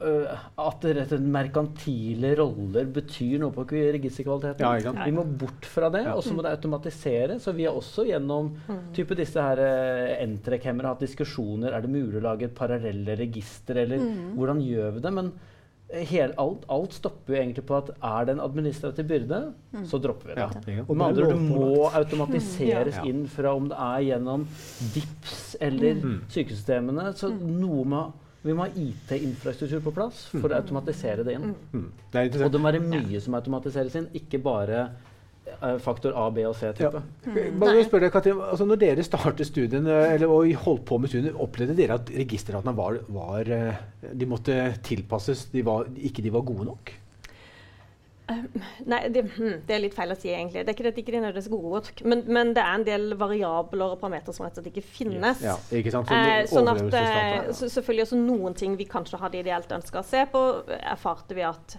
at rett og slett merkantile roller betyr noe på registerkvaliteten. Ja. Vi må bort fra det, Ja. og så må det automatiseres. Så vi har også gjennom type disse her uh, Entrek-hemmere hatt diskusjoner. Er det mulig å lage et parallelle register, eller hvordan gjør vi det? Men eh, hel, alt, alt stopper jo egentlig på at er det en administrativ byrde, så dropper vi det. Ja. Og Med andre ord, det må automatiseres automatiseres Ja. inn fra om det er gjennom DIPS eller Mm. sykesystemene. Så noe må, vi må ha IT-infrastruktur på plass for å automatisere det inn. Mm. Det er Og det må være mye som automatiseres inn, ikke bare eh, faktor A, B og C-type. Bare spørre deg, Katrin, altså når dere startet studien, eller, og holdt på med studien, opplevde dere at registerdatene var, var eh, De måtte tilpasses, de var, ikke de var gode nok? Nei, det, hm, det er litt feil å si, egentlig. Det er ikke det at ikke de er nødvendigvis gode men, men det er en del variabler og parametere som rett og slett ikke finnes. Ja, ikke sant? Eh, sånn at, eh, ja. så, selvfølgelig også noen ting vi kanskje hadde ideelt ønska å se på, erfarte vi at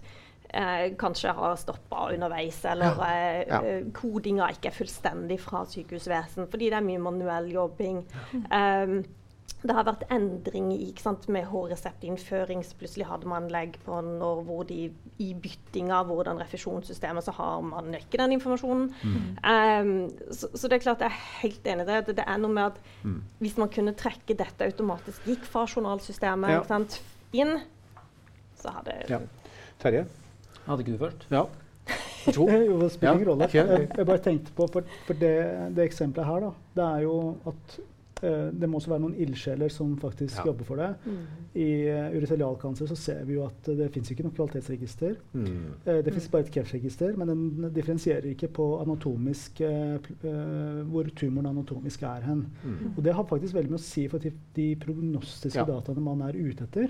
eh, kanskje har stoppa underveis, eller eh, Ja. eh, kodinga ikke er fullstendig fra sykehusvesen, fordi det er mye manuell jobbing. Um, det har vært endring i, ikke sant, med H-reseptinnføring. Plutselig hadde man legg på når hvor de i byttinga, hvordan refusjonssystemet, så har man ikke den informasjonen. Um, så, så det er klart jeg er helt enig i det. Det, det er noe med at Mm. hvis man kunne trekke dette automatisk, gikk fra journalsystemet Ja. ikke sant, inn, så hadde Ja. Terje? Hadde ikke du først? Ja. Jo, det spiller ingen Ja, rolle. Jeg, jeg bare tenkte på, for, for det, det eksempelet her, da, det er jo at det må også være noen ildsjeler som faktisk Ja. jobber for det. I uh, urocelialkancer så ser vi jo at eh, det fins ikke noe kvalitetsregister. Mm. Uh, det fins bare et kreftregister, men den differensierer ikke på anatomisk uh, eh, hvor tumoren anatomisk er hen. Mm. Og det har faktisk veldig mye å si for de, de prognostiske Ja. dataene man er ute etter.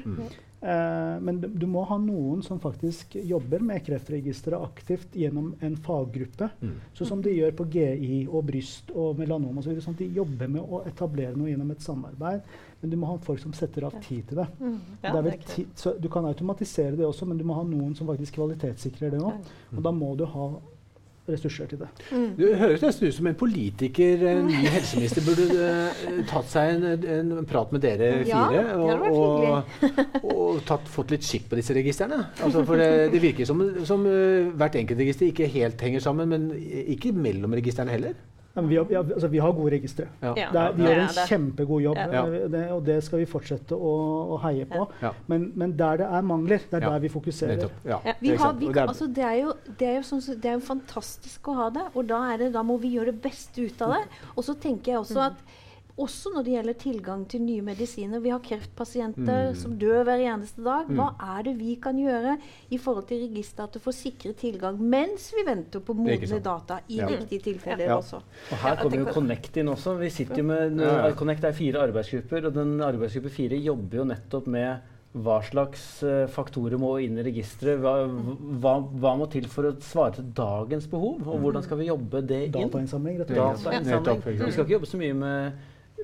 Mm. Eh, men du, du må ha noen som faktisk jobber med Kreftregisteret aktivt gjennom en faggruppe. Mm. Sånn som de gjør på GI og bryst og melanom osv. Sånn at de jobber med å etablere noe gjennom et samarbeid. Men du må ha folk som setter av tid til det. Ja, det er vel det er ti, så du kan automatisere det også, men du må ha noen som faktisk kvalitetssikrer det òg. Og da må du ha ressurser til det. Du høres nesten ut som en politiker, en ny helseminister, burde uh, tatt seg en, en prat med dere fire Ja, og, og, og tatt, fått litt skikk på disse registrene. Altså, for det, det virker som, som uh, hvert enkelt register ikke helt henger sammen, men ikke mellom registrene heller. Ja, men vi, har, altså, vi har gode registre. Ja. Er, de gjør en kjempegod jobb, Ja. eh, det, og det skal vi fortsette å, å heie på. Ja. Men, men der det er mangler, det er Ja. der vi fokuserer. Ja. Ja. Vi har, vi, det er- altså det, er jo, det, er jo sånn, det er fantastisk å ha det, og da, er det, da må vi gjøre det beste ut av det. Og så tenker jeg også at Også når det gjelder tilgang til nye medisiner. Vi har kreftpasienter Mm. som dør hver eneste dag. Hva er det vi kan gjøre i forhold til registeret for å sikre tilgang mens vi venter på modne data i Ja. riktige tilfeller Ja. også? Og her Ja, kommer jo Connect inn også. Vi sitter jo med. Connect er fire arbeidsgrupper, og den arbeidsgruppe fire jobber jo nettopp med hva slags uh, faktorer må inn i registeret. Hva, hva, hva må til for å svare til dagens behov, og hvordan skal vi jobbe det inn? Datainnsamling, rett og slett. Datainnsamling. Nettopp. Vi skal ikke jobbe så mye med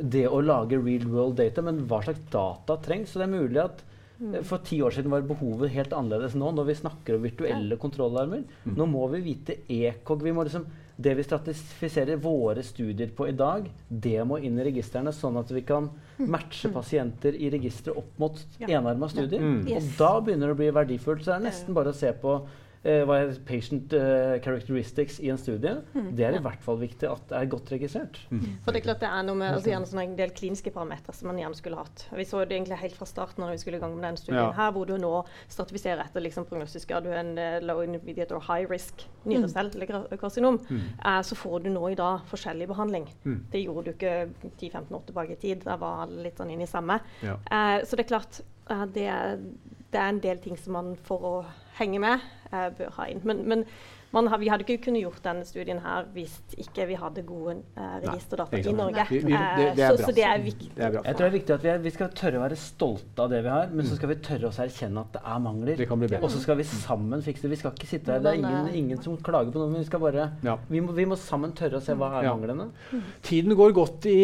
det å lage real world data, men hva slags data trengs. Så det er mulig at eh, for ti år siden var behovet helt annerledes nå, når vi snakker om virtuelle kontrollarmer. Nå må vi vite ECOG. Vi må liksom, det vi stratifiserer våre studier på i dag, det må inn i registrene, sånn at vi kan matche pasienter i registeret opp mot enarma studier. Mm. Yes. Og da begynner det å bli verdifullt. Så det er nesten bare å se på eh, hva er patient eh, characteristics i en studie. Det er i hvert fall viktig at det er godt registrert. For det er klart det er noe med altså, gjerne en del kliniske parametere som man gjerne skulle hatt. Vi så det egentlig helt fra starten når vi skulle i gang med den studien Ja. her, hvor du nå stratifiserer etter liksom, prognostisk Har Du en uh, low intermediate or high risk nyrecellekarsinom. Eh, så får du nå i dag forskjellig behandling. Mm. Det gjorde du ikke 10-15 år tilbake i tid. det var alle litt sånn inne i samme. Ja. Eh, så det er klart eh, det, er, det er en del ting som man for å henge med eh, bør ha inn. Men, men man har, vi hadde ikke kunnet gjort denne studien her hvis ikke vi hadde gode eh, registerdata i. Norge. Vi- vi- det- det er Eh, bra. så, så det er viktig. Det er bra. Jeg tror det er viktig at vi, er, vi skal tørre å være stolte av det vi har, men så skal vi tørre å erkjenne at det er mangler. Det kan bli bedre. Og så skal vi sammen fikse det. Vi skal ikke sitte her, Det er ingen, ingen som klager på noe, men vi skal bare Ja. vi, må, vi må sammen tørre å se hva er Ja. manglene. Tiden går godt i,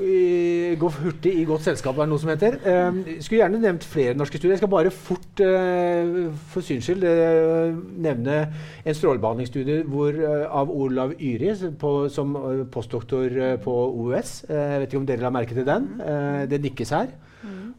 i Går hurtig i godt selskap, er det noe som heter. Um, skulle gjerne nevnt flere norske studier. Jeg skal bare fort, uh, for syns skyld, uh, nevne en strålebehandlingsstudie hvor, eh, av Olav Yri på, som eh, postdoktor eh, på OUS. Jeg vet ikke om dere la merke til den? Eh, det nikkes her.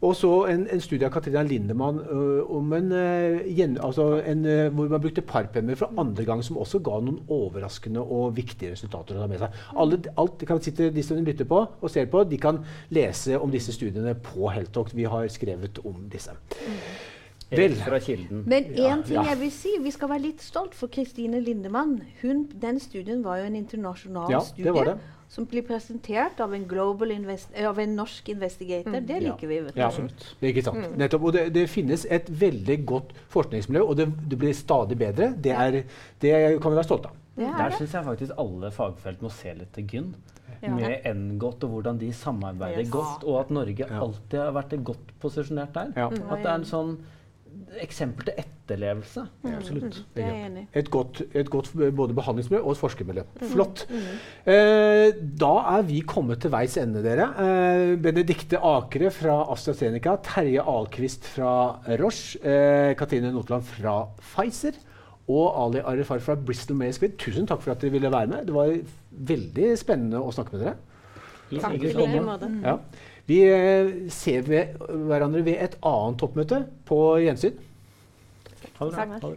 Og så en, en studie av Katrina Lindemann uh, om en, uh, gjen, altså en uh, hvor man brukte parpemmer for andre gang, som også ga noen overraskende og viktige resultater å ta med seg. Alle, alt kan sitte, de som lytter på og ser på, de kan lese om disse studiene på Heltokt. Vi har skrevet om disse. Vel. Rett fra kilden. Men én ting jeg vil si, vi skal være litt stolt for Kristine Lindemann. Hun, den studien var jo en internasjonal Ja, det studie var det. som blir presentert av en, invest eh, av en norsk investigator. Det Ja. liker vi. vet du. Ja, det er ikke sant. Nettopp. Og det, det finnes et veldig godt forskningsmiljø, og det, det blir stadig bedre. Det, er, det kan vi være stolte av. Det er Der det. syns jeg faktisk alle fagfelt må se litt til Gynn. Ja. Med NGOT og hvordan de samarbeider Yes. godt, og at Norge Ja. alltid har vært godt posisjonert der. Ja. At det er en sånn eksempel til etterlevelse. Absolutt. Det er jeg enig i. Et godt, et godt både behandlingsmiljø og et forskermiljø. Flott. Eh, da er vi kommet til veis ende, dere. Eh, Benedikte Akre fra AstraZeneca, Terje Ahlquist fra Roche, eh, Katrine Notland fra Pfizer og Ali Arifar fra Bristol-May-Squid. Tusen takk for at dere ville være med. Det var veldig spennende å snakke med dere. Takk i Like måte. Ja. Vi eh, ser hverandre ved et annet toppmøte på gjensyn. Ha det bra.